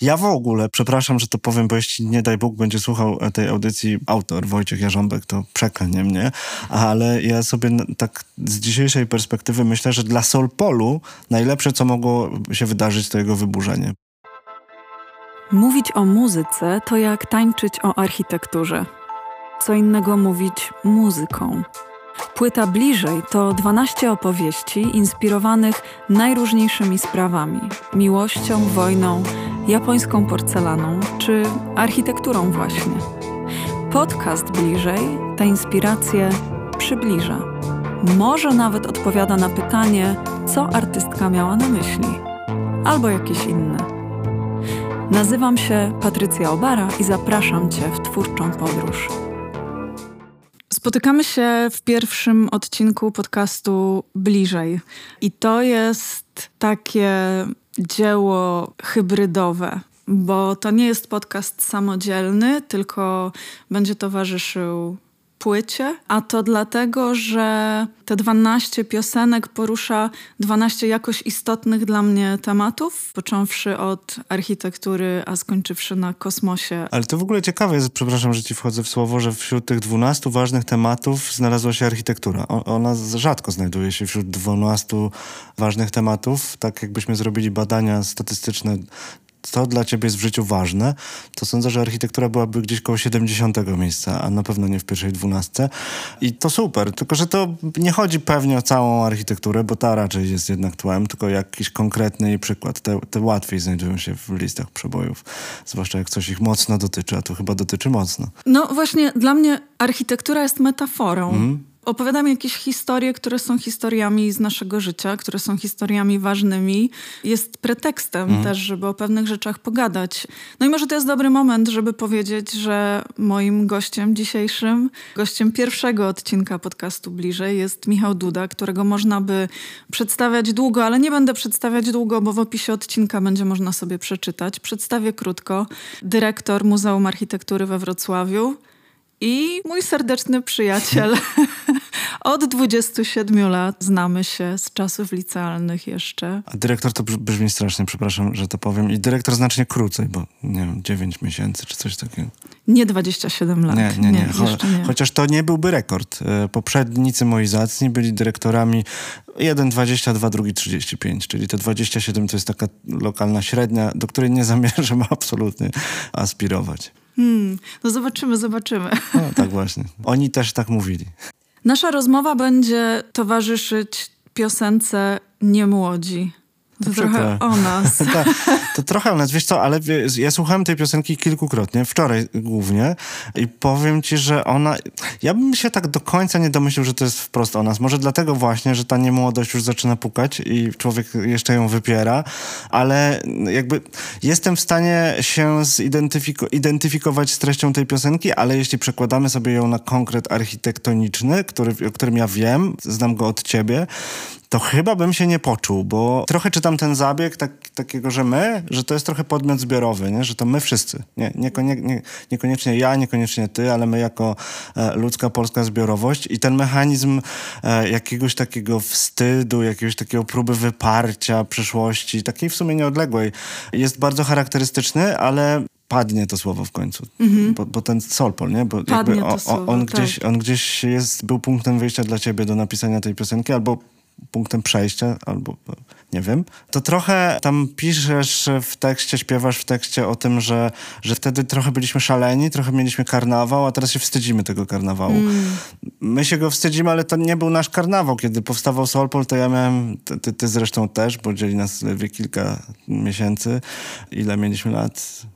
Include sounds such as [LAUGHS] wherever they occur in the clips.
Ja w ogóle, przepraszam, że to powiem, bo jeśli nie daj Bóg będzie słuchał tej audycji autor Wojciech Jarząbek, to przeklnie mnie, ale ja sobie tak z dzisiejszej perspektywy myślę, że dla Solpolu najlepsze, co mogło się wydarzyć, to jego wyburzenie. Mówić o muzyce to jak tańczyć o architekturze. Co innego mówić muzyką. Płyta Bliżej to 12 opowieści inspirowanych najróżniejszymi sprawami miłością, wojną, japońską porcelaną czy architekturą, właśnie. Podcast Bliżej te inspiracje przybliża. Może nawet odpowiada na pytanie, co artystka miała na myśli, albo jakieś inne. Nazywam się Patrycja Obara i zapraszam Cię w twórczą podróż. Spotykamy się w pierwszym odcinku podcastu Bliżej. I to jest takie dzieło hybrydowe, bo to nie jest podcast samodzielny, tylko będzie towarzyszył płycie, a to dlatego, że te 12 piosenek porusza 12 jakoś istotnych dla mnie tematów, począwszy od architektury, a skończywszy na kosmosie. Ale to w ogóle ciekawe jest, przepraszam, że ci wchodzę w słowo, że wśród tych 12 ważnych tematów znalazła się architektura. ona rzadko znajduje się wśród 12 ważnych tematów. Tak jakbyśmy zrobili badania statystyczne co dla ciebie jest w życiu ważne, to sądzę, że architektura byłaby gdzieś koło 70 miejsca, a na pewno nie w pierwszej dwunastce. I to super, tylko że to nie chodzi pewnie o całą architekturę, bo ta raczej jest jednak tłem, tylko jakiś konkretny przykład. Te, te łatwiej znajdują się w listach przebojów, zwłaszcza jak coś ich mocno dotyczy, a tu chyba dotyczy mocno. No właśnie, dla mnie architektura jest metaforą. Mm Opowiadam jakieś historie, które są historiami z naszego życia, które są historiami ważnymi. Jest pretekstem mhm. też, żeby o pewnych rzeczach pogadać. No i może to jest dobry moment, żeby powiedzieć, że moim gościem dzisiejszym, gościem pierwszego odcinka podcastu Bliżej jest Michał Duda, którego można by przedstawiać długo, ale nie będę przedstawiać długo, bo w opisie odcinka będzie można sobie przeczytać. Przedstawię krótko. Dyrektor Muzeum Architektury we Wrocławiu i mój serdeczny przyjaciel. [LAUGHS] Od 27 lat znamy się z czasów licealnych jeszcze. A dyrektor to brzmi strasznie, przepraszam, że to powiem. I dyrektor znacznie krócej, bo nie wiem, 9 miesięcy czy coś takiego. Nie 27 lat. Nie, nie, nie. nie, Cho nie. Chociaż to nie byłby rekord. E, poprzednicy moi zacni byli dyrektorami jeden 22, drugi 35, czyli te 27 to jest taka lokalna średnia, do której nie zamierzam [LAUGHS] absolutnie aspirować. Hmm, no zobaczymy, zobaczymy. No, tak właśnie. Oni też tak mówili. Nasza rozmowa będzie towarzyszyć piosence Niemłodzi to trochę o nas. [LAUGHS] to, [LAUGHS] to trochę o nas, wiesz co, ale ja słuchałem tej piosenki kilkukrotnie, wczoraj głównie i powiem ci, że ona, ja bym się tak do końca nie domyślił, że to jest wprost o nas. Może dlatego właśnie, że ta niemłodość już zaczyna pukać i człowiek jeszcze ją wypiera, ale jakby jestem w stanie się zidentyfikować z treścią tej piosenki, ale jeśli przekładamy sobie ją na konkret architektoniczny, który, o którym ja wiem, znam go od ciebie, to chyba bym się nie poczuł, bo trochę czytam ten zabieg tak, takiego, że my, że to jest trochę podmiot zbiorowy, nie? że to my wszyscy. Nie, niekonie, nie, niekoniecznie ja, niekoniecznie ty, ale my jako e, ludzka polska zbiorowość i ten mechanizm e, jakiegoś takiego wstydu, jakiegoś takiego próby wyparcia przeszłości, takiej w sumie nieodległej, jest bardzo charakterystyczny, ale padnie to słowo w końcu, mm-hmm. bo, bo, ten Solpol, nie? Bo padnie o, słowo, on, tak. gdzieś, on gdzieś jest, był punktem wyjścia dla ciebie do napisania tej piosenki, albo punktem przejścia, albo nie wiem, to trochę tam piszesz w tekście, śpiewasz w tekście o tym, że, że wtedy trochę byliśmy szaleni, trochę mieliśmy karnawał, a teraz się wstydzimy tego karnawału. Mm. My się go wstydzimy, ale to nie był nasz karnawał. Kiedy powstawał Solpol, to ja miałem, ty, ty zresztą też, bo dzieli nas ledwie kilka miesięcy. Ile mieliśmy lat?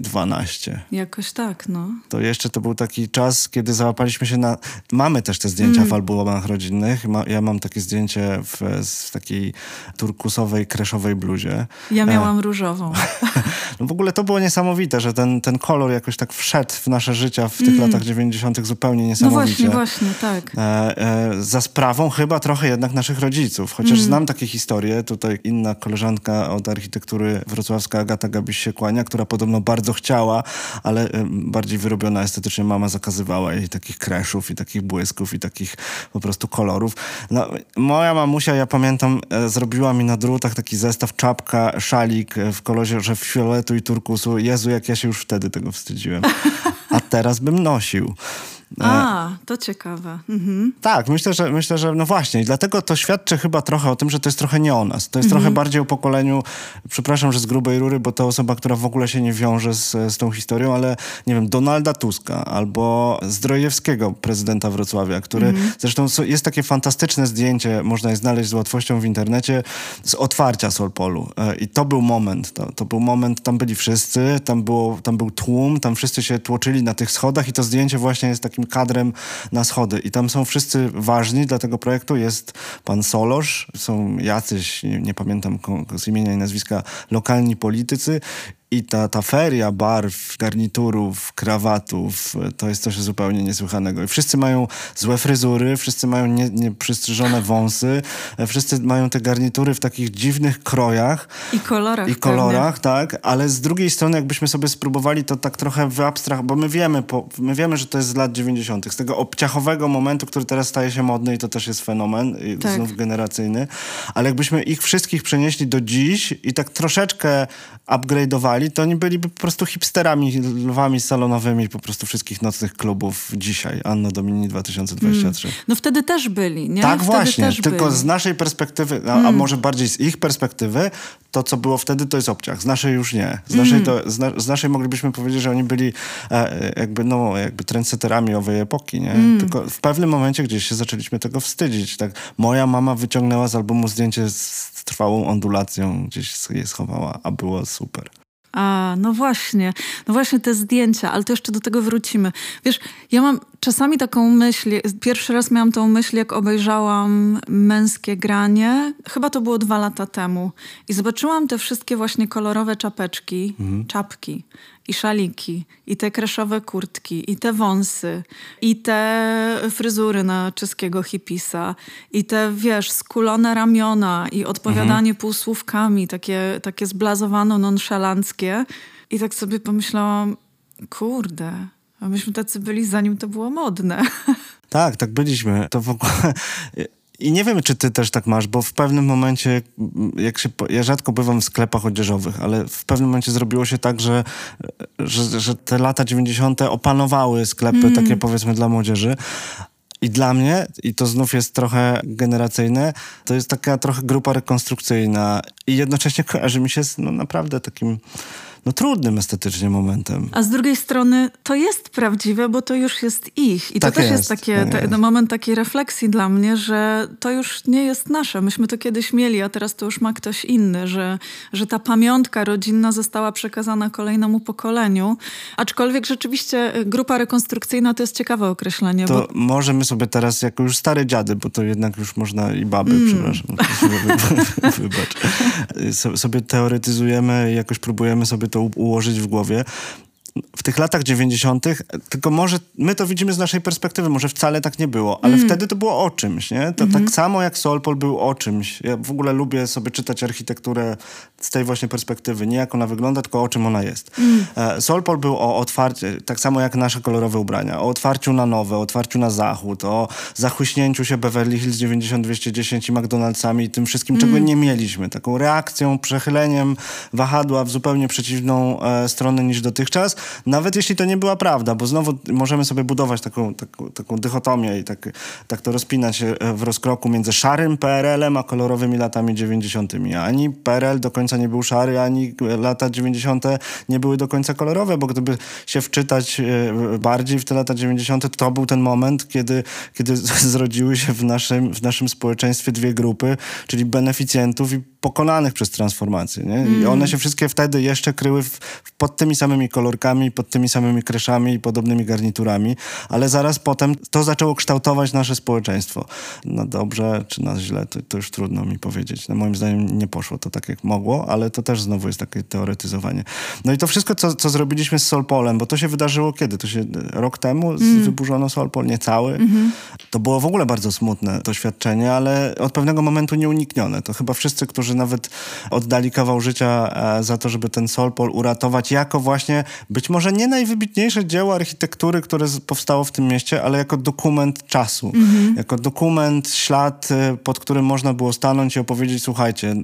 12. Jakoś tak, no. To jeszcze to był taki czas, kiedy załapaliśmy się na... Mamy też te zdjęcia mm. w albumach rodzinnych. Ma, ja mam takie zdjęcie w, w takiej turkusowej, kreszowej bluzie. Ja e. miałam e... różową. [LAUGHS] no w ogóle to było niesamowite, że ten, ten kolor jakoś tak wszedł w nasze życia w tych mm. latach 90. zupełnie niesamowicie. No właśnie, właśnie, tak. E, e, za sprawą chyba trochę jednak naszych rodziców. Chociaż mm. znam takie historie. Tutaj inna koleżanka od architektury wrocławska, Agata Gabiś się kłania, która podobno bardzo bardzo chciała, ale bardziej wyrobiona estetycznie mama zakazywała jej takich kreszów i takich błysków i takich po prostu kolorów. No, moja mamusia, ja pamiętam, e, zrobiła mi na drutach taki zestaw czapka, szalik w kolorze fioletu i turkusu. Jezu, jak ja się już wtedy tego wstydziłem. A teraz bym nosił. A, to ciekawe. Mhm. Tak, myślę że, myślę, że no właśnie. Dlatego to świadczy chyba trochę o tym, że to jest trochę nie o nas. To jest mhm. trochę bardziej o pokoleniu, przepraszam, że z grubej rury, bo to osoba, która w ogóle się nie wiąże z, z tą historią, ale nie wiem, Donalda Tuska albo Zdrojewskiego, prezydenta Wrocławia, który mhm. zresztą jest takie fantastyczne zdjęcie, można je znaleźć z łatwością w internecie, z otwarcia Solpolu. E, I to był moment, to, to był moment, tam byli wszyscy, tam, było, tam był tłum, tam wszyscy się tłoczyli na tych schodach i to zdjęcie właśnie jest takim kadrem na schody. I tam są wszyscy ważni dla tego projektu. Jest pan Solosz, są jacyś, nie, nie pamiętam z imienia i nazwiska, lokalni politycy i ta, ta feria barw, garniturów, krawatów, to jest coś zupełnie niesłychanego. I wszyscy mają złe fryzury, wszyscy mają nieprzystrzyżone nie wąsy, wszyscy mają te garnitury w takich dziwnych krojach. I kolorach. I kolorach, tak. Ale z drugiej strony, jakbyśmy sobie spróbowali to tak trochę w abstrach, bo my wiemy, po, my wiemy, że to jest z lat 90., z tego obciachowego momentu, który teraz staje się modny i to też jest fenomen, tak. znów generacyjny. Ale jakbyśmy ich wszystkich przenieśli do dziś i tak troszeczkę upgrade'owali, to oni byliby po prostu hipsterami, lwami salonowymi po prostu wszystkich nocnych klubów dzisiaj. Anno Domini 2023. Mm. No wtedy też byli, nie? Tak wtedy właśnie, tylko byli. z naszej perspektywy, a, mm. a, może bardziej z ich perspektywy, to co było wtedy to jest obciach. Z naszej już nie. Z naszej, mm. to, z, na, z, naszej moglibyśmy powiedzieć, że oni byli e, jakby, no, jakby trendsetterami owej epoki, nie? Mm. Tylko w pewnym momencie gdzieś się zaczęliśmy tego wstydzić. Tak? Moja mama wyciągnęła z albumu zdjęcie z trwałą ondulacją, gdzieś je schowała, a było super. A, no właśnie, no właśnie te zdjęcia, ale to jeszcze do tego wrócimy. Wiesz, ja mam czasami taką myśl, pierwszy raz miałam tą myśl, jak obejrzałam Męskie Granie, chyba to było dwa lata temu i zobaczyłam te wszystkie właśnie kolorowe czapeczki, mhm. czapki i szaliki, i te kreszowe kurtki, i te wąsy, i te fryzury na czeskiego hipisa, i te, wiesz, skulone ramiona i odpowiadanie mhm. półsłówkami, takie, takie zblazowano nonszalanckie. I tak sobie pomyślałam, kurde, a myśmy tacy byli zanim to było modne. Tak, tak byliśmy. To w ogóle i nie wiem, czy ty też tak masz, bo w pewnym momencie, jak się, ja rzadko bywam w sklepach odzieżowych, ale w pewnym momencie zrobiło się tak, że, że, że te lata 90. opanowały sklepy mm. takie powiedzmy dla młodzieży. I dla mnie, i to znów jest trochę generacyjne, to jest taka trochę grupa rekonstrukcyjna i jednocześnie kojarzy mi się z no, naprawdę takim no, trudnym estetycznie momentem. A z drugiej strony to jest prawdziwe, bo to już jest ich. I tak to też jest, jest takie, tak jest. moment takiej refleksji dla mnie, że to już nie jest nasze. Myśmy to kiedyś mieli, a teraz to już ma ktoś inny, że, że ta pamiątka rodzinna została przekazana kolejnemu pokoleniu. Aczkolwiek rzeczywiście y, grupa rekonstrukcyjna to jest ciekawe określenie. To bo... możemy sobie teraz, jako już stare dziady, bo to jednak już można i baby, mm. przepraszam, [LAUGHS] wybacz, y, sobie teoretyzujemy jakoś próbujemy sobie to ułożyć w głowie w tych latach 90., tylko może my to widzimy z naszej perspektywy, może wcale tak nie było, ale mm. wtedy to było o czymś, nie? To mm -hmm. tak samo jak Solpol był o czymś. Ja w ogóle lubię sobie czytać architekturę z tej właśnie perspektywy, nie jak ona wygląda, tylko o czym ona jest. Mm. E, Solpol był o otwarciu, tak samo jak nasze kolorowe ubrania, o otwarciu na nowe, o otwarciu na zachód, o zachłyśnięciu się Beverly Hills 90210 i McDonald'sami i tym wszystkim, czego mm. nie mieliśmy. Taką reakcją, przechyleniem wahadła w zupełnie przeciwną e, stronę niż dotychczas nawet jeśli to nie była prawda, bo znowu możemy sobie budować taką, taką, taką dychotomię i tak, tak to rozpinać e, w rozkroku między szarym PRL-em a kolorowymi latami 90. Ani PRL do końca nie był szary, ani lata 90. nie były do końca kolorowe, bo gdyby się wczytać e, bardziej w te lata 90., to był ten moment, kiedy, kiedy [LAUGHS] zrodziły się w naszym, w naszym społeczeństwie dwie grupy, czyli beneficjentów i pokonanych przez transformację. Nie? I mm. one się wszystkie wtedy jeszcze kryły w, pod tymi samymi kolorkami, pod tymi samymi kreszami i podobnymi garniturami, ale zaraz potem to zaczęło kształtować nasze społeczeństwo. Na dobrze czy na źle, to, to już trudno mi powiedzieć. No, moim zdaniem nie poszło to tak, jak mogło, ale to też znowu jest takie teoretyzowanie. No i to wszystko, co, co zrobiliśmy z Solpolem, bo to się wydarzyło kiedy? To się rok temu mm. wyburzono Solpol, niecały. Mm -hmm. To było w ogóle bardzo smutne doświadczenie, ale od pewnego momentu nieuniknione. To chyba wszyscy, którzy nawet oddali kawał życia e, za to, żeby ten Solpol uratować jako właśnie być może nie najwybitniejsze dzieło architektury, które powstało w tym mieście, ale jako dokument czasu. Mhm. Jako dokument, ślad, e, pod którym można było stanąć i opowiedzieć, słuchajcie,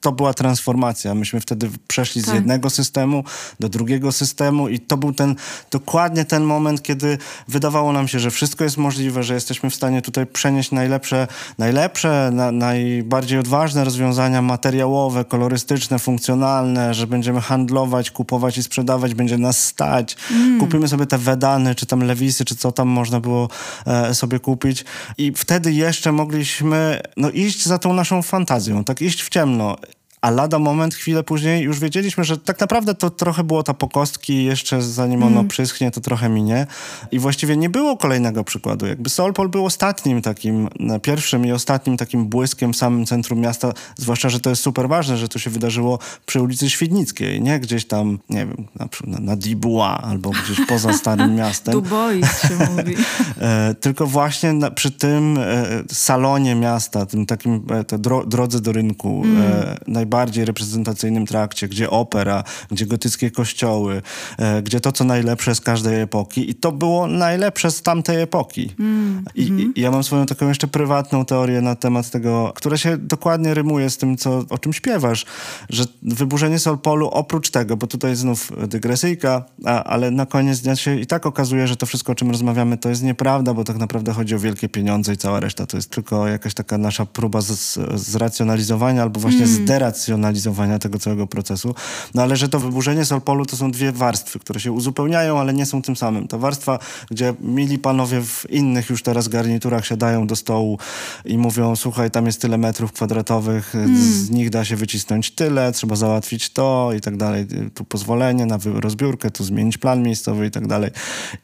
to była transformacja. Myśmy wtedy przeszli tak. z jednego systemu do drugiego systemu i to był ten, dokładnie ten moment, kiedy wydawało nam się, że wszystko jest możliwe, że jesteśmy w stanie tutaj przenieść najlepsze, najlepsze, na, najbardziej odważne rozwiązania materiałowe, kolorystyczne, funkcjonalne, że będziemy handlować, kupować i sprzedawać, będzie nas stać. Mm. Kupimy sobie te Wedany, czy tam Lewisy, czy co tam można było e, sobie kupić i wtedy jeszcze mogliśmy no, iść za tą naszą fantazją, tak iść w ciemno a lada moment, chwilę później już wiedzieliśmy, że tak naprawdę to trochę było ta pokostki, jeszcze zanim ono mm. przyschnie, to trochę minie. I właściwie nie było kolejnego przykładu. Jakby Solpol był ostatnim takim, pierwszym i ostatnim takim błyskiem w samym centrum miasta, zwłaszcza, że to jest super ważne, że to się wydarzyło przy ulicy Świdnickiej, nie gdzieś tam, nie wiem, na, na, na Dibuła albo gdzieś poza [LAUGHS] Starym Miastem. Dubois się [LAUGHS] mówi. e, tylko właśnie na, przy tym e, salonie miasta, tym takim e, dro, drodze do rynku, mm. e, najbardziej reprezentacyjnym trakcie, gdzie opera, gdzie gotyckie kościoły, e, gdzie to, co najlepsze z każdej epoki. I to było najlepsze z tamtej epoki. Mm, I, mm. I, ja mam swoją taką jeszcze prywatną teorię na temat tego, która się dokładnie rymuje z tym, co, o czym śpiewasz, że wyburzenie Solpolu oprócz tego, bo tutaj znów dygresyjka, a, ale na koniec dnia się i tak okazuje, że to wszystko, o czym rozmawiamy, to jest nieprawda, bo tak naprawdę chodzi o wielkie pieniądze i cała reszta to jest tylko jakaś taka nasza próba z, zracjonalizowania albo właśnie mm. zderacjonalizowania racjonalizowania tego całego procesu. No ale że to wyburzenie Solpolu to są dwie warstwy, które się uzupełniają, ale nie są tym samym. Ta warstwa, gdzie mili panowie w innych już teraz garniturach siadają do stołu i mówią, słuchaj, tam jest tyle metrów kwadratowych, mm. z nich da się wycisnąć tyle, trzeba załatwić to i tak dalej. Tu pozwolenie na rozbiórkę, tu zmienić plan miejscowy i tak dalej.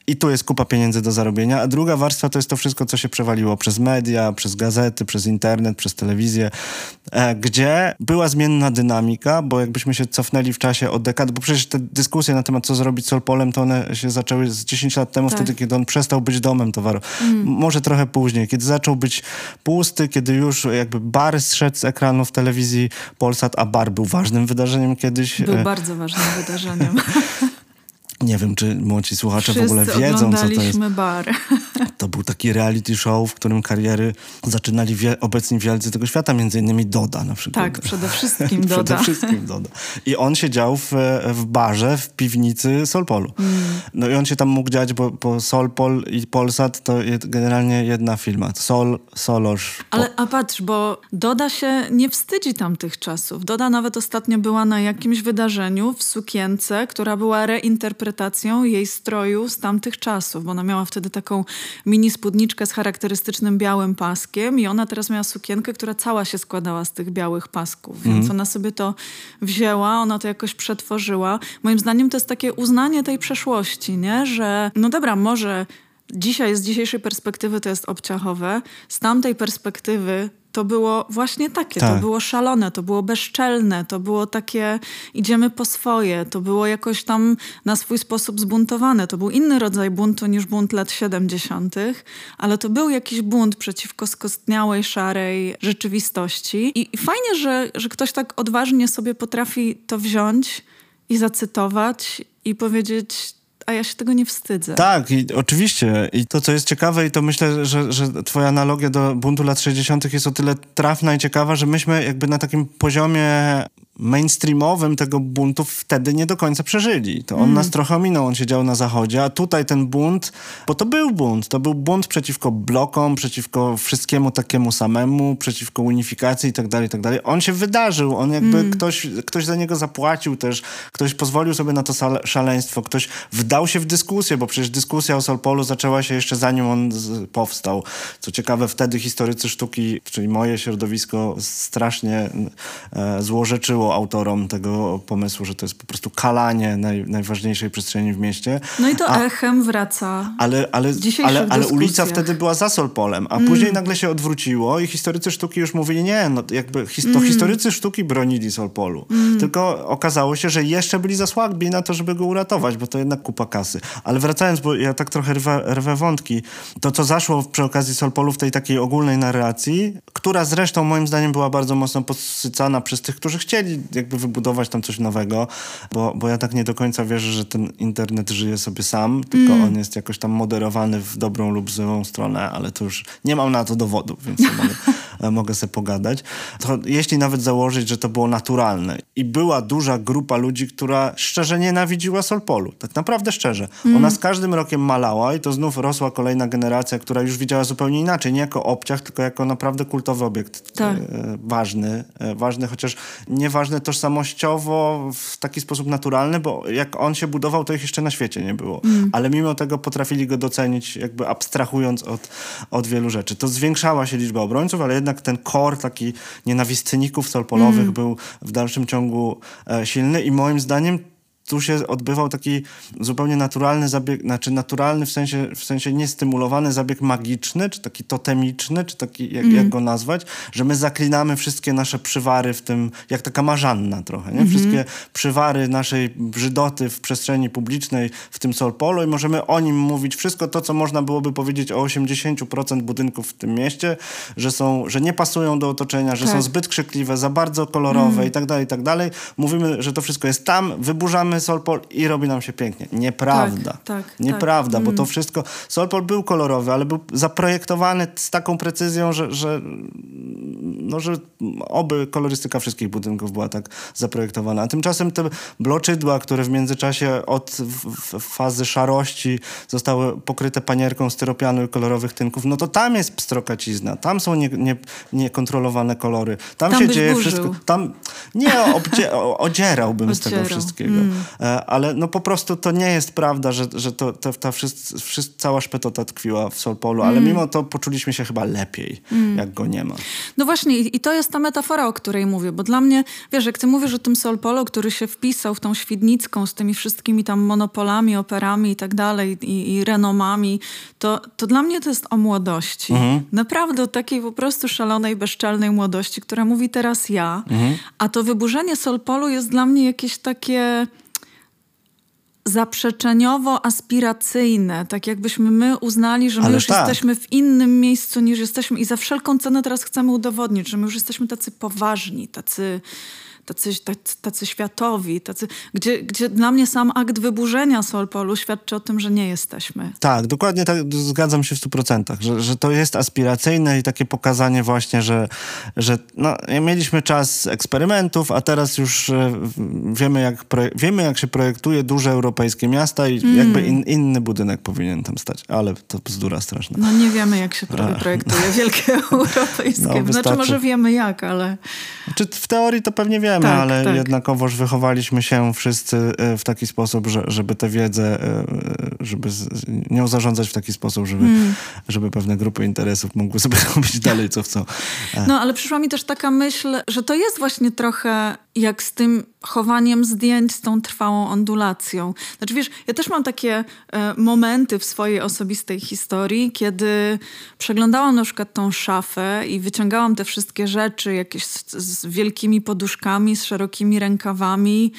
I tu jest kupa pieniędzy do zarobienia. A druga warstwa to jest to wszystko, co się przewaliło przez media, przez gazety, przez internet, przez telewizję, e, gdzie była zmiana zmienna dynamika, bo jakbyśmy się cofnęli w czasie od dekad, bo przecież te dyskusje na temat, co zrobić z Solpolem, to one się zaczęły z 10 lat temu, tak. wtedy, kiedy on przestał być domem towaru. Mm. Może trochę później, kiedy zaczął być pusty, kiedy już jakby bar zszedł z ekranów telewizji Polsat, a bar był ważnym wydarzeniem kiedyś. Był e, bardzo ważnym wydarzeniem. [LAUGHS] Nie wiem, czy młodzi słuchacze Wszyscy w ogóle wiedzą, co to jest. bar. To był taki reality show, w którym kariery zaczynali wie, obecni wielcy tego świata, między innymi Doda na przykład. Tak, przede wszystkim [LAUGHS] Doda. przede wszystkim Doda. I on siedział w, w barze w piwnicy Solpolu. Mm. No i on się tam mógł dziać, bo, bo Solpol i Polsat to jest generalnie jedna firma. Sol, Solosz. Ale a patrz, bo Doda się nie wstydzi tamtych czasów. Doda nawet ostatnio była na jakimś wydarzeniu w sukience, która była reinterpretowana interpretacją jej stroju z tamtych czasów, bo ona miała wtedy taką mini spódniczkę z charakterystycznym białym paskiem i ona teraz miała sukienkę, która cała się składała z tych białych pasków, więc mm. ona sobie to wzięła, ona to jakoś przetworzyła. Moim zdaniem to jest takie uznanie tej przeszłości, nie? że no dobra, może dzisiaj z dzisiejszej perspektywy to jest obciachowe, z tamtej perspektywy to było właśnie takie, tak. to było szalone, to było bezczelne, to było takie idziemy po swoje, to było jakoś tam na swój sposób zbuntowane. To był inny rodzaj buntu niż bunt lat 70., ale to był jakiś bunt przeciwko skostniałej, szarej rzeczywistości. I, i fajnie, że, że ktoś tak odważnie sobie potrafi to wziąć i zacytować i powiedzieć a ja się tego nie wstydzę. Tak, i oczywiście. I to, co jest ciekawe, i to myślę, że, że twoja analogia do buntu lat 60. jest o tyle trafna i ciekawa, że myśmy jakby na takim poziomie mainstreamowym tego buntu wtedy nie do końca przeżyli. To on mm. nas trochę ominął, on siedział na zachodzie, a tutaj ten bunt, bo to był bunt, to był bunt przeciwko blokom, przeciwko wszystkiemu takiemu samemu, przeciwko unifikacji i tak dalej, i tak dalej. On się wydarzył, on jakby mm. ktoś, ktoś za niego zapłacił też, ktoś pozwolił sobie na to szaleństwo, ktoś wdał się w dyskusję, bo przecież dyskusja o Solpolu zaczęła się jeszcze zanim on powstał. Co ciekawe, wtedy historycy sztuki, czyli moje środowisko strasznie e, złorzeczyło autorom tego pomysłu, że to jest po prostu kalanie naj, najważniejszej przestrzeni w mieście. No i to A, echem wraca. Ale, ale, ale, ale ulica wtedy była za Solpolem, a mm. później nagle się odwróciło i historycy sztuki już mówili, nie, no jakby his, to mm. historycy sztuki bronili Solpolu. Mm. Tylko okazało się, że jeszcze byli za słabi na to, żeby go uratować, bo to jednak kupa kasy. Ale wracając, bo ja tak trochę rwę, rwę wątki, to co zaszło przy okazji Solpolu w tej takiej ogólnej narracji, która zresztą moim zdaniem była bardzo mocno podsycana przez tych, którzy chcieli jakby wybudować tam coś nowego, bo, bo ja tak nie do końca wierzę, że ten internet żyje sobie sam, tylko mm. on jest jakoś tam moderowany w dobrą lub złą stronę, ale to już nie mam na to dowodów, więc mogę, [LAUGHS] mogę sobie pogadać. To jeśli nawet założyć, że to było naturalne i była duża grupa ludzi, która szczerze nienawidziła Solpolu, tak naprawdę szczerze. Mm. Ona z każdym rokiem malała i to znów rosła kolejna generacja, która już widziała zupełnie inaczej, nie jako obciach, tylko jako naprawdę kultowy obiekt tak. e, ważny, e, ważny, chociaż nieważny tożsamościowo w taki sposób naturalny, bo jak on się budował, to ich jeszcze na świecie nie było. Mm. Ale mimo tego potrafili go docenić, jakby abstrahując od, od wielu rzeczy. To zwiększała się liczba obrońców, ale jednak ten kor taki nienawistników solpolowych mm. był w dalszym ciągu e, silny i moim zdaniem tu się odbywał taki zupełnie naturalny zabieg, znaczy naturalny w sensie, w sensie niestymulowany zabieg magiczny, czy taki totemiczny, czy taki, jak, mm. jak mhm. go nazwać, że my zaklinamy wszystkie nasze przywary w tym, jak taka marzanna trochę, nie? Mm -hmm. Wszystkie przywary naszej brzydoty w przestrzeni publicznej, w tym Solpolu i możemy o nim mówić wszystko to, co można byłoby powiedzieć o 80% budynków w tym mieście, że są, że nie pasują do otoczenia, że tak. są zbyt krzykliwe, za bardzo kolorowe mm. i tak dalej, i tak dalej. Mówimy, że to wszystko jest tam, wyburzamy Solpol i robi nam się pięknie. Nieprawda. Tak, tak, Nieprawda, tak. bo to mm. wszystko... Solpol był kolorowy, ale był zaprojektowany z taką precyzją, że, że, no, że oby kolorystyka wszystkich budynków była tak zaprojektowana. A tymczasem te bloczydła, które w międzyczasie od fazy szarości zostały pokryte panierką styropianu i kolorowych tynków, no to tam jest pstrokacizna, tam są nie, nie, niekontrolowane kolory. Tam, tam się dzieje burzył. wszystko. Tam nie obdzie, odzierałbym z tego wszystkiego. Mm. E, ale no po prostu to nie jest prawda, że, że to, to ta wszyscy, wszyscy, cała szpetota tkwiła w Solpolu, ale mm. mimo to poczuliśmy się chyba lepiej, mm. jak go nie ma. No właśnie i to jest ta metafora, o której mówię, bo dla mnie, wiesz, jak ty mówisz o tym Solpolu, który się wpisał w tą Świdnicką z tymi wszystkimi tam monopolami, operami i tak dalej i, i renomami, to, to dla mnie to jest o młodości. Mhm. Naprawdę o takiej po prostu szalonej, bezczelnej młodości, która mówi teraz ja, mhm. a to wyburzenie Solpolu jest dla mnie jakieś takie zaprzeczeniowo-aspiracyjne, tak jakbyśmy my uznali, że my Ale już tak. jesteśmy w innym miejscu niż jesteśmy i za wszelką cenę teraz chcemy udowodnić, że my już jesteśmy tacy poważni, tacy tacy, tacy, tacy światowi, tacy, gdzie, gdzie dla mnie sam akt wyburzenia Solpolu świadczy o tym, że nie jesteśmy. Tak, dokładnie tak, zgadzam się w stu procentach, że, że to jest aspiracyjne i takie pokazanie właśnie, że, że no, mieliśmy czas eksperymentów, a teraz już e, wiemy jak, wiemy, jak się projektuje duże europejskie miasta i mm. jakby in, inny budynek powinien tam stać, ale to bzdura straszna. No nie wiemy, jak się projektuje wielkie [LAUGHS] europejskie. No, Znaczy może wiemy jak, ale... Czy w teorii to pewnie wiemy, tak, ale tak. jednakowoż wychowaliśmy się wszyscy e, w taki sposób, że, żeby tę wiedzę, e, żeby nią zarządzać w taki sposób, żeby, hmm. żeby pewne grupy interesów mogły sobie [LAUGHS] robić dalej, co chcą. E. No, ale przyszła mi też taka myśl, że to jest właśnie trochę jak z tym chowaniem zdjęć, z tą trwałą ondulacją. Znaczy wiesz, ja też mam takie e, momenty w swojej osobistej historii, kiedy przeglądałam na przykład tą szafę i wyciągałam te wszystkie rzeczy jakieś z, z wielkimi poduszkami, z szerokimi rękawami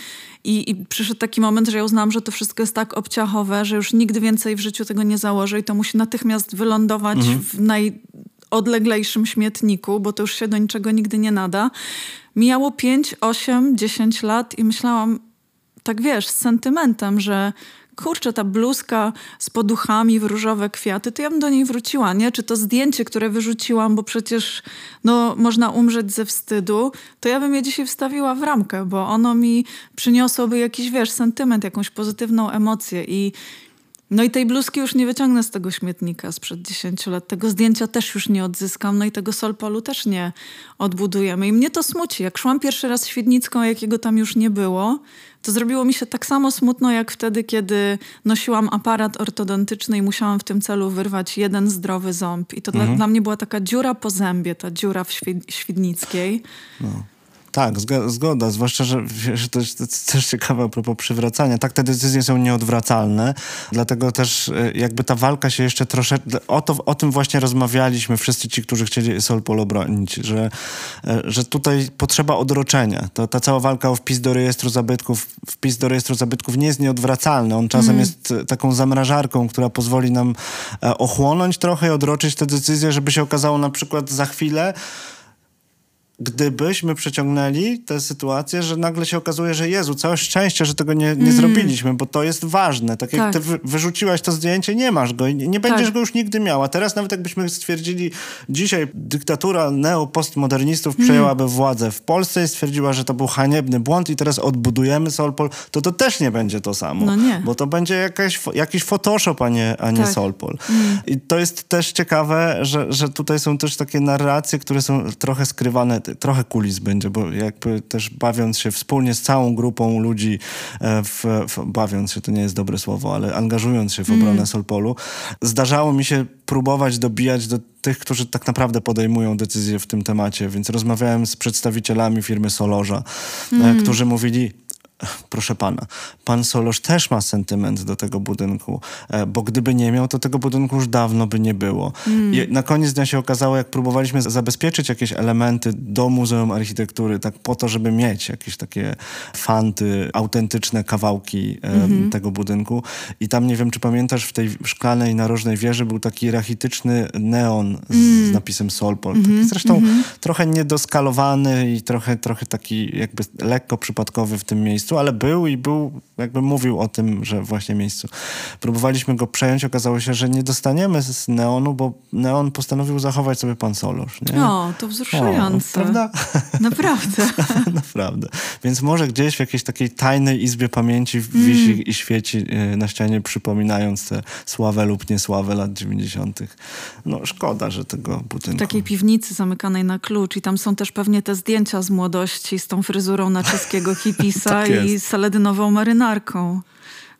i, i, przyszedł taki moment, że ja uznałam, że to wszystko jest tak obciachowe, że już nigdy więcej w życiu tego nie założę i to musi natychmiast wylądować mhm. w najodleglejszym śmietniku, bo to już się do niczego nigdy nie nada. Mijało 5, 8, 10 lat i myślałam, tak wiesz, z sentymentem, że kurczę, ta bluzka z poduchami w różowe kwiaty, to ja bym do niej wróciła, nie? Czy to zdjęcie, które wyrzuciłam, bo przecież no, można umrzeć ze wstydu, to ja bym je dzisiaj wstawiła w ramkę, bo ono mi przyniosłoby jakiś, wiesz, sentyment, jakąś pozytywną emocję i no i tej bluzki już nie wyciągnę z tego śmietnika sprzed 10 lat. Tego zdjęcia też już nie odzyskam, no i tego Solpolu też nie odbudujemy. I mnie to smuci. Jak szłam pierwszy raz Świdnicką, jakiego tam już nie było, to zrobiło mi się tak samo smutno, jak wtedy, kiedy nosiłam aparat ortodontyczny i musiałam w tym celu wyrwać jeden zdrowy ząb. I to mhm. dla, dla, mnie była taka dziura po zębie, ta dziura w Świdnickiej. No. Tak, zgoda, zwłaszcza, że, że to jest też ciekawe a propos przywracania. Tak, te decyzje są nieodwracalne, dlatego też e, jakby ta walka się jeszcze troszeczkę... O, to, o tym właśnie rozmawialiśmy wszyscy ci, którzy chcieli Solpol obronić, że, e, że tutaj potrzeba odroczenia. To, ta cała walka o wpis do rejestru zabytków, wpis do rejestru zabytków nie jest nieodwracalny. On czasem mm. jest taką zamrażarką, która pozwoli nam e, ochłonąć trochę i odroczyć te decyzje, żeby się okazało na przykład za chwilę, gdybyśmy przeciągnęli tę sytuację, że nagle się okazuje, że Jezu, całe szczęście, że tego nie, nie mm. zrobiliśmy, bo to jest ważne. Tak jak tak. ty wy, wyrzuciłaś to zdjęcie, nie masz go i nie, nie będziesz tak. go już nigdy miała. Teraz nawet jakbyśmy stwierdzili, dzisiaj dyktatura neopostmodernistów mm. przejęłaby władzę w Polsce i stwierdziła, że to był haniebny błąd i teraz odbudujemy Solpol, to to też nie będzie to samo. No nie. Bo to będzie jakaś, jakiś Photoshop, a nie, a nie tak. Solpol. Mm. I to jest też ciekawe, że, że tutaj są też takie narracje, które są trochę skrywane trochę kulis będzie, bo jakby też bawiąc się wspólnie z całą grupą ludzi, e, w, w, bawiąc się to nie jest dobre słowo, ale angażując się w obronę mm. Solpolu, zdarzało mi się próbować dobijać do tych, którzy tak naprawdę podejmują decyzje w tym temacie, więc rozmawiałem z przedstawicielami firmy Solorza, mm. którzy mówili, proszę pana, pan Solosz też ma sentyment do tego budynku, e, bo gdyby nie miał, to tego budynku już dawno by nie było. Mm. I na koniec dnia się okazało, jak próbowaliśmy zabezpieczyć jakieś elementy do Muzeum Architektury, tak po to, żeby mieć jakieś takie fanty, autentyczne kawałki mm -hmm. tego budynku. I tam, nie wiem, czy pamiętasz, w tej szklanej narożnej wieży był taki rachityczny neon z, mm. napisem Solpol. Mm -hmm. Taki zresztą -hmm. trochę niedoskalowany i trochę, trochę taki jakby lekko przypadkowy w tym miejscu miejscu, ale był i był, jakby mówił o tym, że właśnie miejscu. Próbowaliśmy go przejąć, okazało się, że nie dostaniemy z Neonu, bo Neon postanowił zachować sobie pan Solosz. Nie? O, to wzruszające. O, prawda? [LAUGHS] Naprawdę. [LAUGHS] Naprawdę. Więc może gdzieś w jakiejś takiej tajnej izbie pamięci wisi mm. i świeci e, na ścianie, przypominając tę sławę lub niesławę lat 90. No szkoda, że tego budynku... W takiej piwnicy zamykanej na klucz i tam są też pewnie te zdjęcia z młodości z tą fryzurą na czeskiego [LAUGHS] hipisa tak i saledynową marynarką.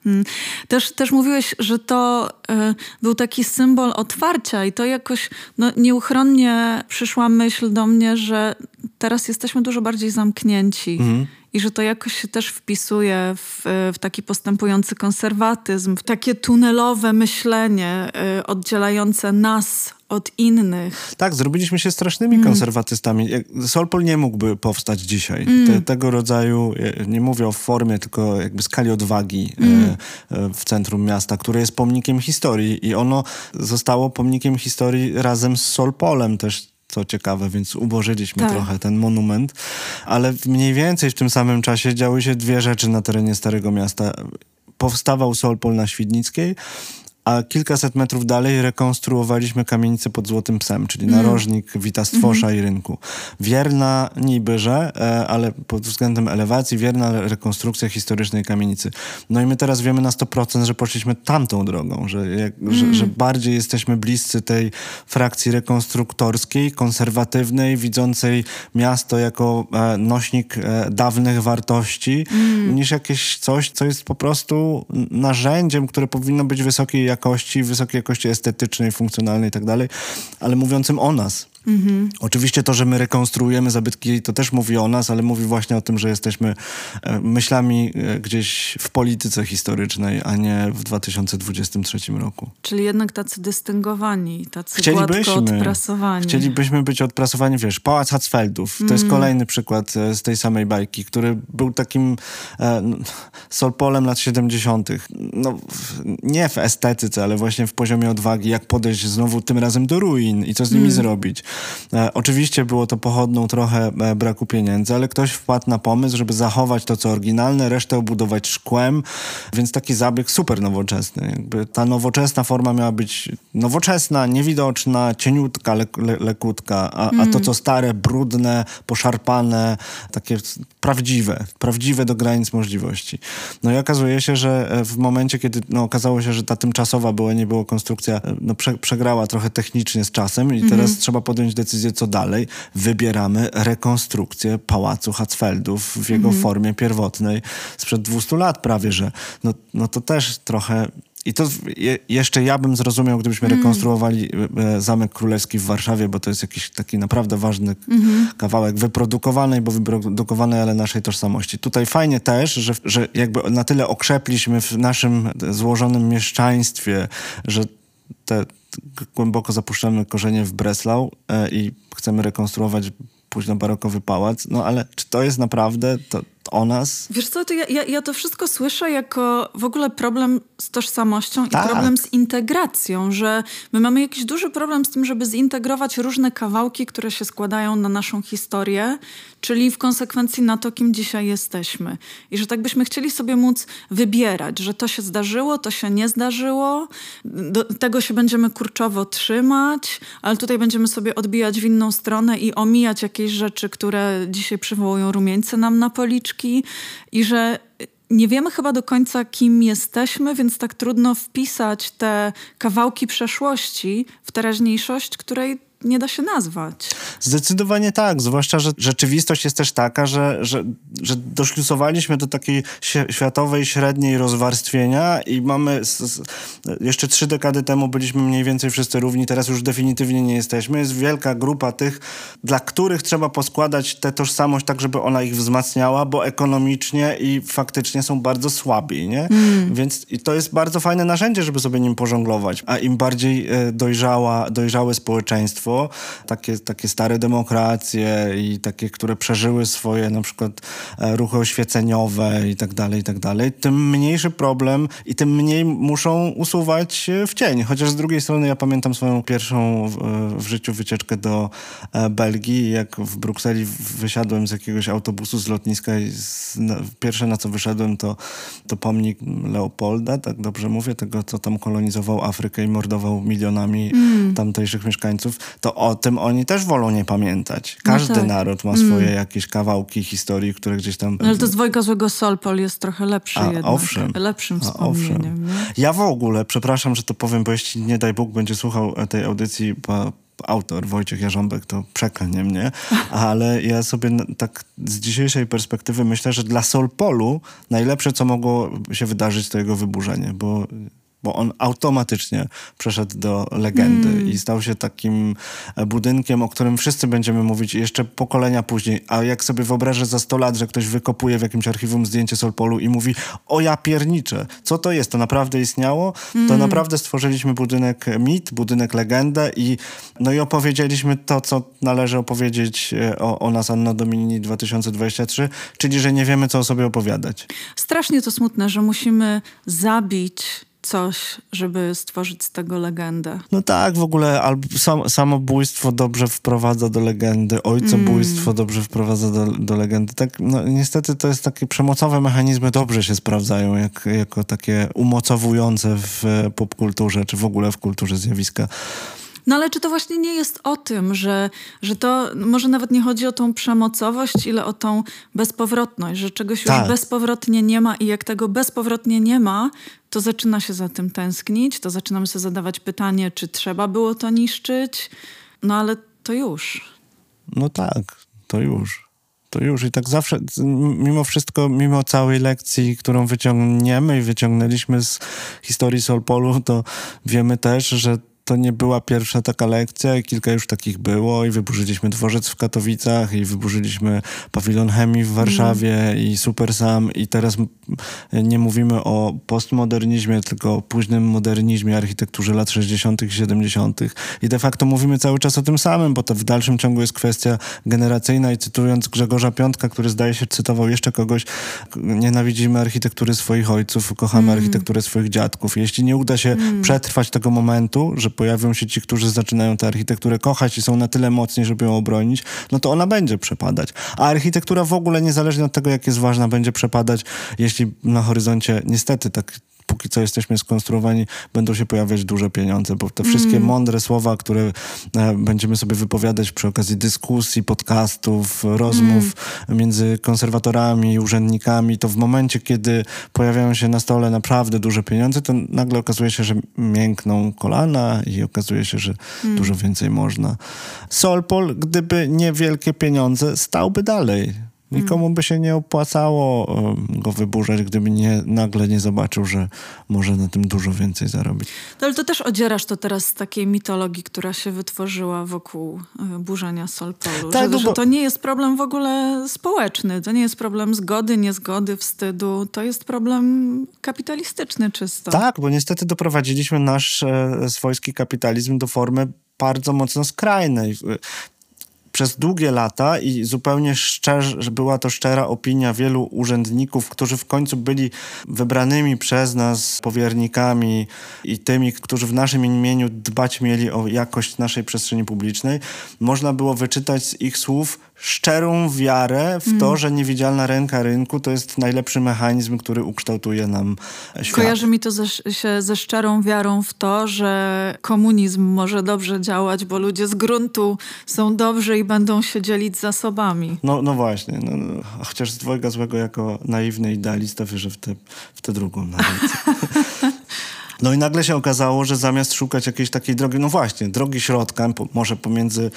Mm. Też, też mówiłeś, że to y, był taki symbol otwarcia i to jakoś no, nieuchronnie przyszła myśl do mnie, że teraz jesteśmy dużo bardziej zamknięci. Mhm. I że to jakoś się też wpisuje w, w, taki postępujący konserwatyzm, w takie tunelowe myślenie y, oddzielające nas od innych. Tak, zrobiliśmy się strasznymi mm. konserwatystami. Solpol nie mógłby powstać dzisiaj. Mm. Te, tego rodzaju, nie mówię o formie, tylko jakby skali odwagi mm. e, w centrum miasta, które jest pomnikiem historii i ono zostało pomnikiem historii razem z Solpolem też co ciekawe, więc ubożyliśmy tak. trochę ten monument, ale mniej więcej w tym samym czasie działy się dwie rzeczy na terenie Starego Miasta. Powstawał Solpol na Świdnickiej, a kilkaset metrów dalej rekonstruowaliśmy kamienicę pod Złotym Psem, czyli mm. narożnik Witastwosza mm. i rynku. Wierna niby, że, e, ale pod względem elewacji, wierna rekonstrukcja historycznej kamienicy. No i my teraz wiemy na 100%, że poszliśmy tamtą drogą, że, jak, mm. że, że, bardziej jesteśmy bliscy tej frakcji rekonstruktorskiej, konserwatywnej, widzącej miasto jako e, nośnik e, dawnych wartości, mm. niż jakieś coś, co jest po prostu narzędziem, które powinno być wysokiej jakości jakości, wysokiej jakości estetycznej, funkcjonalnej i tak dalej, ale mówiącym o nas. Mhm. Oczywiście to, że my rekonstruujemy zabytki, to też mówi o nas, ale mówi właśnie o tym, że jesteśmy e, myślami e, gdzieś w polityce historycznej, a nie w 2023 roku. Czyli jednak tacy dystyngowani, tacy chcielibyśmy, odprasowani. Chcielibyśmy być odprasowani, wiesz, Pałac Hatzfeldów. To jest mhm. kolejny przykład e, z tej samej bajki, który był takim e, solpolem lat 70. No, nie w estetyce, ale właśnie w poziomie odwagi, jak podejść znowu tym razem do ruin i co z nimi mm. zrobić. E, oczywiście było to pochodną trochę e, braku pieniędzy, ale ktoś wpadł na pomysł, żeby zachować to, co oryginalne, resztę obudować szkłem, więc taki zabieg super nowoczesny. Jakby ta nowoczesna forma miała być nowoczesna, niewidoczna, cieniutka, le, le, lekutka, a, mm. a to, co stare, brudne, poszarpane, takie prawdziwe, prawdziwe do granic możliwości. No i okazuje się, że e, w momencie, kiedy no, okazało się, że ta tymczasowa była, nie było konstrukcja, no, prze, przegrała trochę technicznie z czasem i teraz mm. trzeba podjąć podjąć decyzję, co dalej. Wybieramy rekonstrukcję Pałacu Hatzfeldów w jego mhm. formie pierwotnej sprzed 200 lat prawie, że no, no to też trochę I to je, jeszcze ja bym zrozumiał, gdybyśmy mm. rekonstruowali e, Zamek Królewski w Warszawie, bo to jest jakiś taki naprawdę ważny mm. kawałek wyprodukowanej, bo wyprodukowanej, ale naszej tożsamości. Tutaj fajnie też, że, że jakby na tyle okrzepliśmy w naszym złożonym mieszczaństwie, że te głęboko zapuszczamy korzenie w Breslau e, i chcemy rekonstruować późno-barokowy pałac, no ale czy to jest naprawdę to, o nas? Wiesz co, to ja, ja, ja, to wszystko słyszę jako w ogóle problem z tożsamością tak. i problem z integracją, że my mamy jakiś duży problem z tym, żeby zintegrować różne kawałki, które się składają na naszą historię, czyli w konsekwencji na to, kim dzisiaj jesteśmy. I że tak byśmy chcieli sobie móc wybierać, że to się zdarzyło, to się nie zdarzyło, do tego się będziemy kurczowo trzymać, ale tutaj będziemy sobie odbijać w inną stronę i omijać jakieś rzeczy, które dzisiaj przywołują rumieńce nam na policzki i że nie wiemy chyba do końca, kim jesteśmy, więc tak trudno wpisać te kawałki przeszłości w teraźniejszość, której nie da się nazwać. Zdecydowanie tak, zwłaszcza, że rzeczywistość jest też taka, że, że, że doszlusowaliśmy do takiej światowej średniej rozwarstwienia i mamy jeszcze trzy dekady temu byliśmy mniej więcej wszyscy równi, teraz już definitywnie nie jesteśmy. Jest wielka grupa tych, dla których trzeba poskładać tę tożsamość tak, żeby ona ich wzmacniała, bo ekonomicznie i faktycznie są bardzo słabi, nie? Mm. Więc i to jest bardzo fajne narzędzie, żeby sobie nim pożonglować. A im bardziej e, dojrzała, dojrzałe społeczeństwo, państwo, takie, takie stare demokracje i takie, które przeżyły swoje na przykład e, ruchy oświeceniowe i tak dalej, i tak dalej, tym mniejszy problem i tym mniej muszą usuwać w cień. Chociaż z drugiej strony ja pamiętam swoją pierwszą w, w życiu wycieczkę do e, Belgii, jak w Brukseli wysiadłem z jakiegoś autobusu z lotniska i z, na, pierwsze na co wyszedłem to, to pomnik Leopolda, tak dobrze mówię, tego co tam kolonizował Afrykę i mordował milionami mm. tamtejszych mieszkańców to o tym oni też wolą nie pamiętać. Każdy no tak. naród ma swoje mm. jakieś kawałki historii, które gdzieś tam... No ale to z Dwojga Złego Solpol jest trochę lepszy A, jednak. Owszem. Lepszym wspomnieniem. Owszem. Ja w ogóle, przepraszam, że to powiem, bo jeśli nie daj Bóg będzie słuchał tej audycji, bo autor Wojciech Jarząbek to przeklnie mnie, [LAUGHS] ale ja sobie tak z dzisiejszej perspektywy myślę, że dla Solpolu najlepsze, co mogło się wydarzyć, to jego wyburzenie, bo bo on automatycznie przeszedł do legendy mm. i stał się takim e, budynkiem, o którym wszyscy będziemy mówić jeszcze pokolenia później. A jak sobie wyobrażę za 100 lat, że ktoś wykopuje w jakimś archiwum zdjęcie Solpolu i mówi, o ja pierniczę, co to jest? To naprawdę istniało? Mm. To naprawdę stworzyliśmy budynek mit, budynek legendę i, no i opowiedzieliśmy to, co należy opowiedzieć e, o, o nas Anno Domini 2023, czyli, że nie wiemy, co o sobie opowiadać. Strasznie to smutne, że musimy zabić coś, żeby stworzyć z tego legendę. No tak, w ogóle sam, samobójstwo dobrze wprowadza do legendy, ojcobójstwo mm. dobrze wprowadza do, do legendy. Tak, no, niestety to jest takie przemocowe mechanizmy dobrze się sprawdzają jak, jako takie umocowujące w popkulturze, czy w ogóle w kulturze zjawiska. No ale czy to właśnie nie jest o tym, że, że to może nawet nie chodzi o tą przemocowość, ile o tą bezpowrotność, że czegoś tak. już bezpowrotnie nie ma i jak tego bezpowrotnie nie ma, to zaczyna się za tym tęsknić, to zaczynamy sobie zadawać pytanie, czy trzeba było to niszczyć, no ale to już. No tak, to już. To już i tak zawsze, mimo wszystko, mimo całej lekcji, którą wyciągniemy i wyciągnęliśmy z historii Solpolu, to wiemy też, że to nie była pierwsza taka lekcja i kilka już takich było i wyburzyliśmy dworzec w Katowicach i wyburzyliśmy pawilon chemii w Warszawie mm. i Super Sam i teraz nie mówimy o postmodernizmie, tylko o późnym modernizmie, architekturze lat 60. i 70. I de facto mówimy cały czas o tym samym, bo to w dalszym ciągu jest kwestia generacyjna i cytując Grzegorza Piątka, który zdaje się cytował jeszcze kogoś, nienawidzimy architektury swoich ojców, kochamy mm. architekturę swoich dziadków. Jeśli nie uda się mm. przetrwać tego momentu, że pojawią się ci, którzy zaczynają tę architekturę kochać i są na tyle mocni, żeby ją obronić, no to ona będzie przepadać. A architektura w ogóle, niezależnie od tego, jak jest ważna, będzie przepadać, jeśli na horyzoncie niestety tak póki co jesteśmy skonstruowani, będą się pojawiać duże pieniądze, bo te wszystkie mm. mądre słowa, które e, będziemy sobie wypowiadać przy okazji dyskusji, podcastów, rozmów mm. między konserwatorami i urzędnikami, to w momencie, kiedy pojawiają się na stole naprawdę duże pieniądze, to nagle okazuje się, że miękną kolana i okazuje się, że mm. dużo więcej można. Solpol, gdyby nie wielkie pieniądze, stałby dalej Nikomu by się nie opłacało go wyburzać, gdyby nie, nagle nie zobaczył, że może na tym dużo więcej zarobić. No, ale to też odzierasz to teraz z takiej mitologii, która się wytworzyła wokół e, burzenia Solpolu. Tak, że, no bo... że to nie jest problem w ogóle społeczny, to nie jest problem zgody, niezgody, wstydu, to jest problem kapitalistyczny czysto. Tak, bo niestety doprowadziliśmy nasz e, swojski kapitalizm do formy bardzo mocno skrajnej przez długie lata i zupełnie szczerze, była to szczera opinia wielu urzędników, którzy w końcu byli wybranymi przez nas powiernikami i tymi, którzy w naszym imieniu dbać mieli o jakość naszej przestrzeni publicznej, można było wyczytać z ich słów szczerą wiarę w to, mm. że niewidzialna ręka rynku to jest najlepszy mechanizm, który ukształtuje nam świat. Kojarzy mi to ze, się ze szczerą wiarą w to, że komunizm może dobrze działać, bo ludzie z gruntu są dobrzy i będą się dzielić zasobami. No, no właśnie. No, no. Chociaż z dwojga złego jako naiwny idealista wierzę w tę w te drugą narrację. [LAUGHS] No i nagle się okazało, że zamiast szukać jakiejś takiej drogi, no właśnie, drogi środka, po, może pomiędzy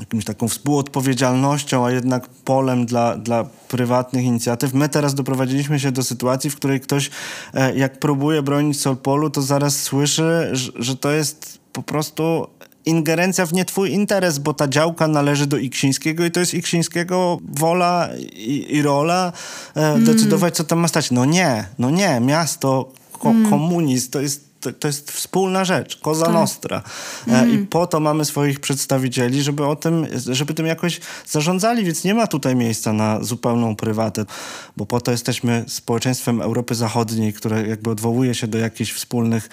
jakimś taką współodpowiedzialnością, a jednak polem dla, dla prywatnych inicjatyw, my teraz doprowadziliśmy się do sytuacji, w której ktoś, e, jak próbuje bronić Solpolu, to zaraz słyszy, że, że to jest po prostu ingerencja w nie twój interes, bo ta działka należy do Iksińskiego i to jest Iksińskiego wola i, i rola e, mm. decydować, co tam ma stać. No nie, no nie, miasto, ko, mm. komunizm to jest to, jest wspólna rzecz, Cosa tak. Nostra. Mm. I po to mamy swoich przedstawicieli, żeby o tym, żeby tym jakoś zarządzali, więc nie ma tutaj miejsca na zupełną prywatę, bo po to jesteśmy społeczeństwem Europy Zachodniej, które jakby odwołuje się do jakichś wspólnych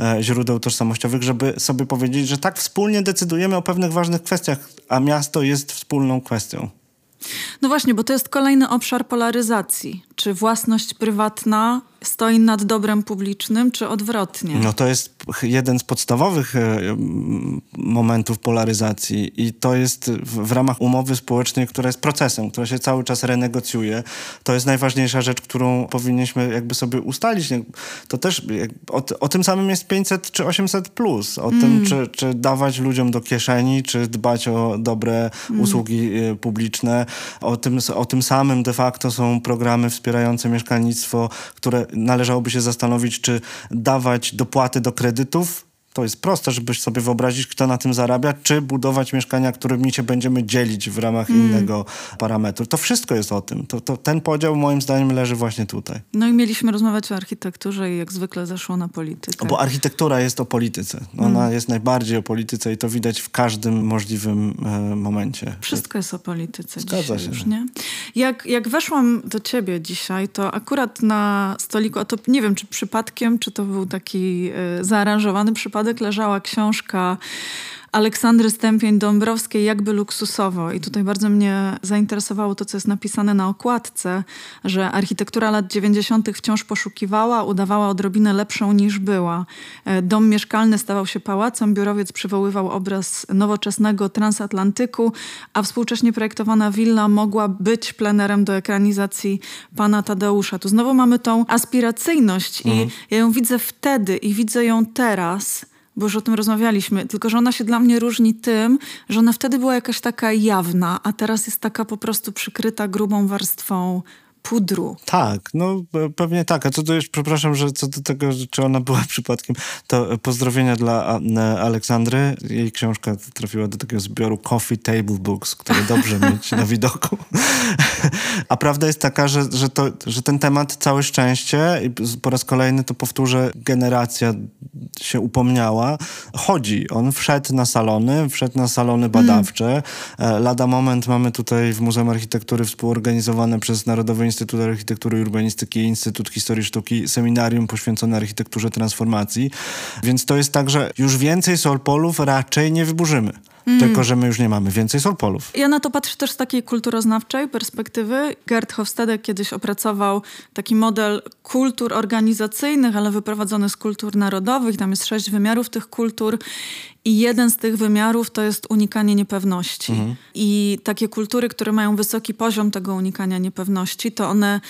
e, źródeł tożsamościowych, żeby sobie powiedzieć, że tak wspólnie decydujemy o pewnych ważnych kwestiach, a miasto jest wspólną kwestią. No właśnie, bo to jest kolejny obszar polaryzacji. Czy własność prywatna stoi nad dobrem publicznym, czy odwrotnie? No to jest jeden z podstawowych e, momentów polaryzacji i to jest w, ramach umowy społecznej, która jest procesem, która się cały czas renegocjuje. To jest najważniejsza rzecz, którą powinniśmy jakby sobie ustalić. To też o, o tym samym jest 500 czy 800 plus. O mm. tym, czy, czy dawać ludziom do kieszeni, czy dbać o dobre mm. usługi e, publiczne. O tym, o tym samym de facto są programy wspierające mieszkalnictwo, które należałoby się zastanowić, czy dawać dopłaty do kredytów to jest proste, żebyś sobie wyobrazić, kto na tym zarabia, czy budować mieszkania, którymi się będziemy dzielić w ramach mm. innego parametru. To wszystko jest o tym. To, to, ten podział moim zdaniem leży właśnie tutaj. No i mieliśmy rozmawiać o architekturze i jak zwykle zeszło na politykę. Bo architektura jest o polityce. Ona mm. jest najbardziej o polityce i to widać w każdym możliwym e, momencie. Wszystko jest o polityce Zgadza się. już, nie? Jak, jak weszłam do ciebie dzisiaj, to akurat na stoliku, a to nie wiem, czy przypadkiem, czy to był taki e, zaaranżowany przypadek, przypadek leżała książka Aleksandry Stępień-Dąbrowskiej jakby luksusowo. I tutaj bardzo mnie zainteresowało to, co jest napisane na okładce, że architektura lat 90. wciąż poszukiwała, udawała odrobinę lepszą niż była. E, dom mieszkalny stawał się pałacem, biurowiec przywoływał obraz nowoczesnego transatlantyku, a współcześnie projektowana willa mogła być plenerem do ekranizacji pana Tadeusza. Tu znowu mamy tą aspiracyjność mhm. i ja ją widzę wtedy i widzę ją teraz bo już o tym rozmawialiśmy, tylko że ona się dla mnie różni tym, że ona wtedy była jakaś taka jawna, a teraz jest taka po prostu przykryta grubą warstwą pudru. Tak, no pewnie tak. A co do jeszcze, przepraszam, że co do tego, czy ona była [LAUGHS] przypadkiem, to pozdrowienia dla Aleksandry. Jej książka trafiła do takiego zbioru Coffee Table Books, które dobrze mieć na [LAUGHS] widoku. A prawda jest taka, że, że, to, że ten temat całe szczęście, i po raz kolejny to powtórzę, generacja się upomniała, chodzi. On wszedł na salony, wszedł na salony badawcze. Mm. Lada moment mamy tutaj w Muzeum Architektury współorganizowane przez Narodowy Instytut Architektury i Urbanistyki Instytut Historii Sztuki seminarium poświęcone architekturze transformacji. Więc to jest tak, że już więcej Solpolów raczej nie wyburzymy. Mm. Tylko, że my już nie mamy więcej solpolów. Ja na to patrzę też z takiej kulturoznawczej perspektywy. Gerd Hofstede kiedyś opracował taki model kultur organizacyjnych, ale wyprowadzony z kultur narodowych. Tam jest sześć wymiarów tych kultur. I jeden z tych wymiarów to jest unikanie niepewności. Mhm. I takie kultury, które mają wysoki poziom tego unikania niepewności, to one,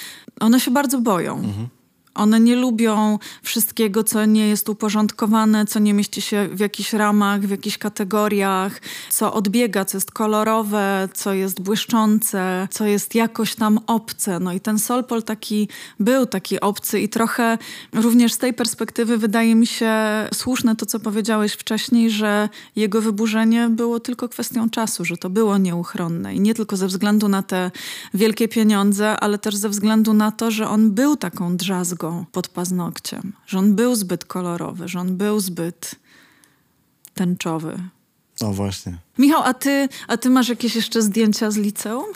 one się bardzo boją. Mhm One nie lubią wszystkiego, co nie jest uporządkowane, co nie mieści się w jakichś ramach, w jakichś kategoriach, co odbiega, co jest kolorowe, co jest błyszczące, co jest jakoś tam obce. No i ten Solpol taki był taki obcy i trochę również z tej perspektywy wydaje mi się słuszne to, co powiedziałeś wcześniej, że jego wyburzenie było tylko kwestią czasu, że to było nieuchronne i nie tylko ze względu na te wielkie pieniądze, ale też ze względu na to, że on był taką drzazgą pod paznokciem, że on był zbyt kolorowy, że on był zbyt tęczowy. No właśnie. Michał, a ty, a ty masz jakieś jeszcze zdjęcia z liceum?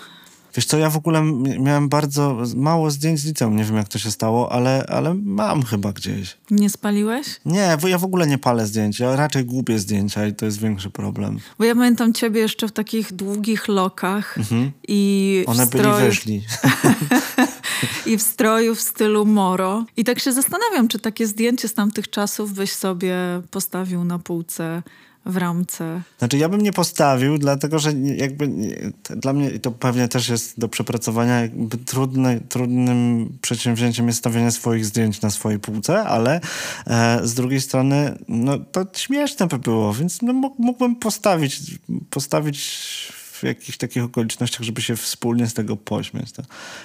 Wiesz co, ja w ogóle miałem bardzo mało zdjęć z liceum, nie wiem jak to się stało, ale, ale mam chyba gdzieś. Nie spaliłeś? Nie, bo ja w ogóle nie palę zdjęć, ja raczej gubię zdjęcia i to jest większy problem. Bo ja pamiętam ciebie jeszcze w takich długich lokach mhm. i One stroju... byli weszli. [LAUGHS] I w stroju w stylu moro. I tak się zastanawiam, czy takie zdjęcie z tamtych czasów byś sobie postawił na półce w ramce. Znaczy ja bym nie postawił, dlatego że jakby dla mnie to pewnie też jest do przepracowania, jakby trudne, trudnym przedsięwzięciem jest stawianie swoich zdjęć na swojej półce, ale e, z drugiej strony no to śmieszne by było, więc no, mógłbym postawić, postawić w jakichś takich okolicznościach, żeby się wspólnie z tego pośmiać. To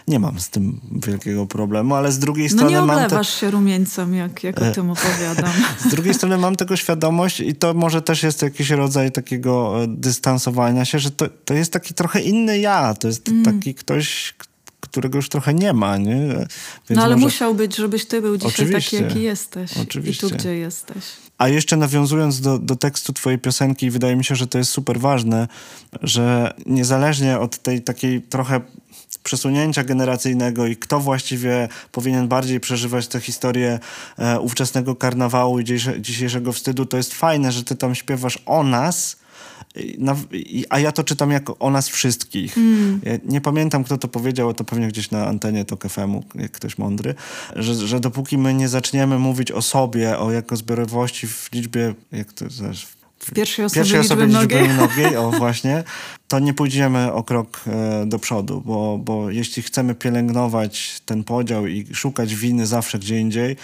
nie mam z tym wielkiego problemu, ale z drugiej strony no nie mam... No się rumieńcem, jak, jak o e, tym opowiadam. [LAUGHS] Z drugiej strony mam tego świadomość i to może też jest jakiś rodzaj takiego e, dystansowania się, że to, to jest taki trochę inny ja. To jest mm. taki ktoś, którego już trochę nie ma, nie? Więc no ale może... musiał być, żebyś ty był dzisiaj Oczywiście. taki, jaki jesteś. Oczywiście. I tu, gdzie jesteś. A jeszcze nawiązując do, do tekstu twojej piosenki, wydaje mi się, że to jest super ważne, że niezależnie od tej takiej trochę przesunięcia generacyjnego i kto właściwie powinien bardziej przeżywać tę historię e, ówczesnego karnawału i dzisiejszego wstydu, to jest fajne, że ty tam śpiewasz o nas, a ja to czytam jako o nas wszystkich. Mm. Nie pamiętam, kto to powiedział, to pewnie gdzieś na antenie to FM-u, jak ktoś mądry, że, że dopóki my nie zaczniemy mówić o sobie, o jako zbiorowości w liczbie, jak to zaś, w pierwszej osobie, pierwszej osobie liczby, liczby o [LAUGHS] właśnie, to nie pójdziemy o krok e, do przodu, bo, bo jeśli chcemy pielęgnować ten podział i szukać winy zawsze gdzie indziej,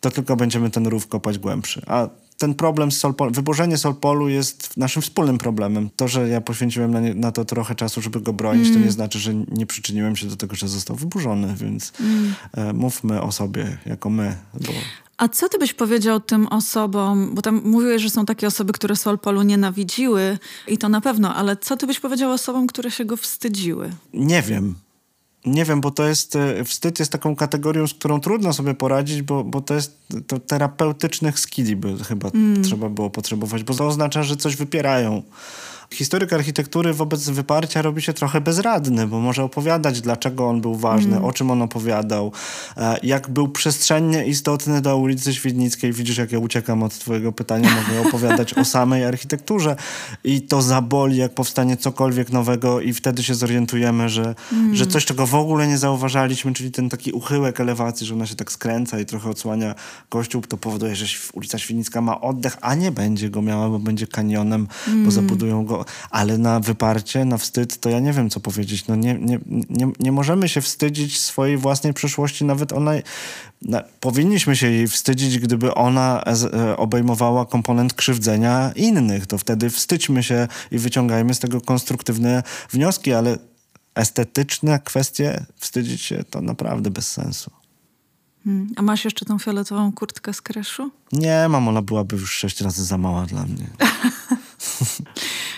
to tylko będziemy ten rów kopać głębszy. A ten problem z Solpol, wyburzenie Solpolu jest naszym wspólnym problemem. To, że ja poświęciłem na, nie, na to trochę czasu, żeby go bronić, mm. to nie znaczy, że nie przyczyniłem się do tego, że został wyburzony, więc mm. e, mówmy o sobie jako my. Bo... A co ty byś powiedział tym osobom, bo tam mówiłeś, że są takie osoby, które Solpolu nienawidziły i to na pewno, ale co ty byś powiedział osobom, które się go wstydziły? Nie wiem. Nie wiem, bo to jest, e, wstyd jest taką kategorią, z którą trudno sobie poradzić, bo, bo to jest to terapeutycznych skilli by chyba mm. trzeba było potrzebować, bo to oznacza, że coś wypierają historyk architektury wobec wyparcia robi się trochę bezradny, bo może opowiadać, dlaczego on był ważny, mm. o czym on opowiadał, e, jak był przestrzennie istotny do ulicy Świdnickiej. Widzisz, jak ja uciekam od twojego pytania, mogę opowiadać o samej architekturze i to zaboli, jak powstanie cokolwiek nowego i wtedy się zorientujemy, że, mm. że coś, czego w ogóle nie zauważaliśmy, czyli ten taki uchyłek elewacji, że ona się tak skręca i trochę odsłania kościół, to powoduje, że ulica Świdnicka ma oddech, a nie będzie go miała, bo będzie kanionem, mm. bo zabudują go ale na wyparcie, na wstyd, to ja nie wiem, co powiedzieć. No nie, nie, nie, nie możemy się wstydzić swojej własnej przeszłości, nawet ona... Na, powinniśmy się jej wstydzić, gdyby ona e, obejmowała komponent krzywdzenia innych. To wtedy wstydźmy się i wyciągajmy z tego konstruktywne wnioski, ale estetyczne kwestie wstydzić się to naprawdę bez sensu. Hmm. A masz jeszcze tą fioletową kurtkę z kreszu? Nie mam, ona byłaby już sześć razy za mała dla mnie. [LAUGHS]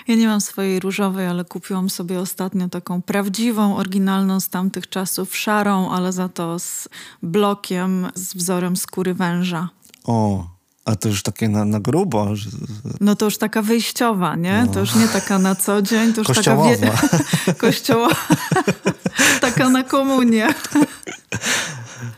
Ja nie mam swojej różowej, ale kupiłam sobie ostatnio taką prawdziwą, oryginalną z tamtych czasów, szarą, ale za to z blokiem z wzorem skóry węża. O, a to już takie na, na grubo. Że... No to już taka wyjściowa, nie? No. To już nie taka na co dzień, to już Kościołowa. taka... Wie... Kościołowa. [LAUGHS] [LAUGHS] taka na komunię. [LAUGHS]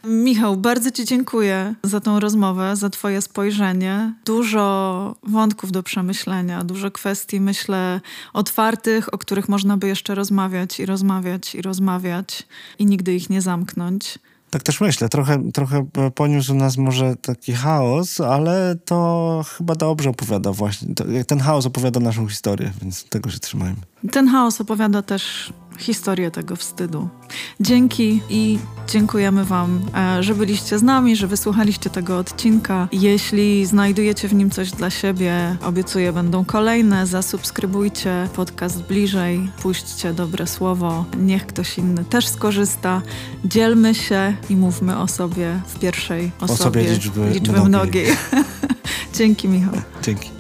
Michał, bardzo Ci dziękuję za tą rozmowę, za Twoje spojrzenie. Dużo wątków do przemyślenia, dużo kwestii, myślę, otwartych, o których można by jeszcze rozmawiać i rozmawiać i rozmawiać i nigdy ich nie zamknąć. Tak też myślę. Trochę, trochę poniósł nas może taki chaos, ale to chyba dobrze opowiada właśnie. Ten chaos opowiada naszą historię, więc tego się trzymajmy. Ten chaos opowiada też historię tego wstydu. Dzięki i dziękujemy Wam, e, że byliście z nami, że wysłuchaliście tego odcinka. Jeśli znajdujecie w nim coś dla siebie, obiecuję, będą kolejne. Zasubskrybujcie podcast bliżej, puśćcie dobre słowo, niech ktoś inny też skorzysta. Dzielmy się i mówmy o sobie w pierwszej osobie, osobie liczby, liczby mnogiej. [LAUGHS] Dzięki, Michał. Dzięki.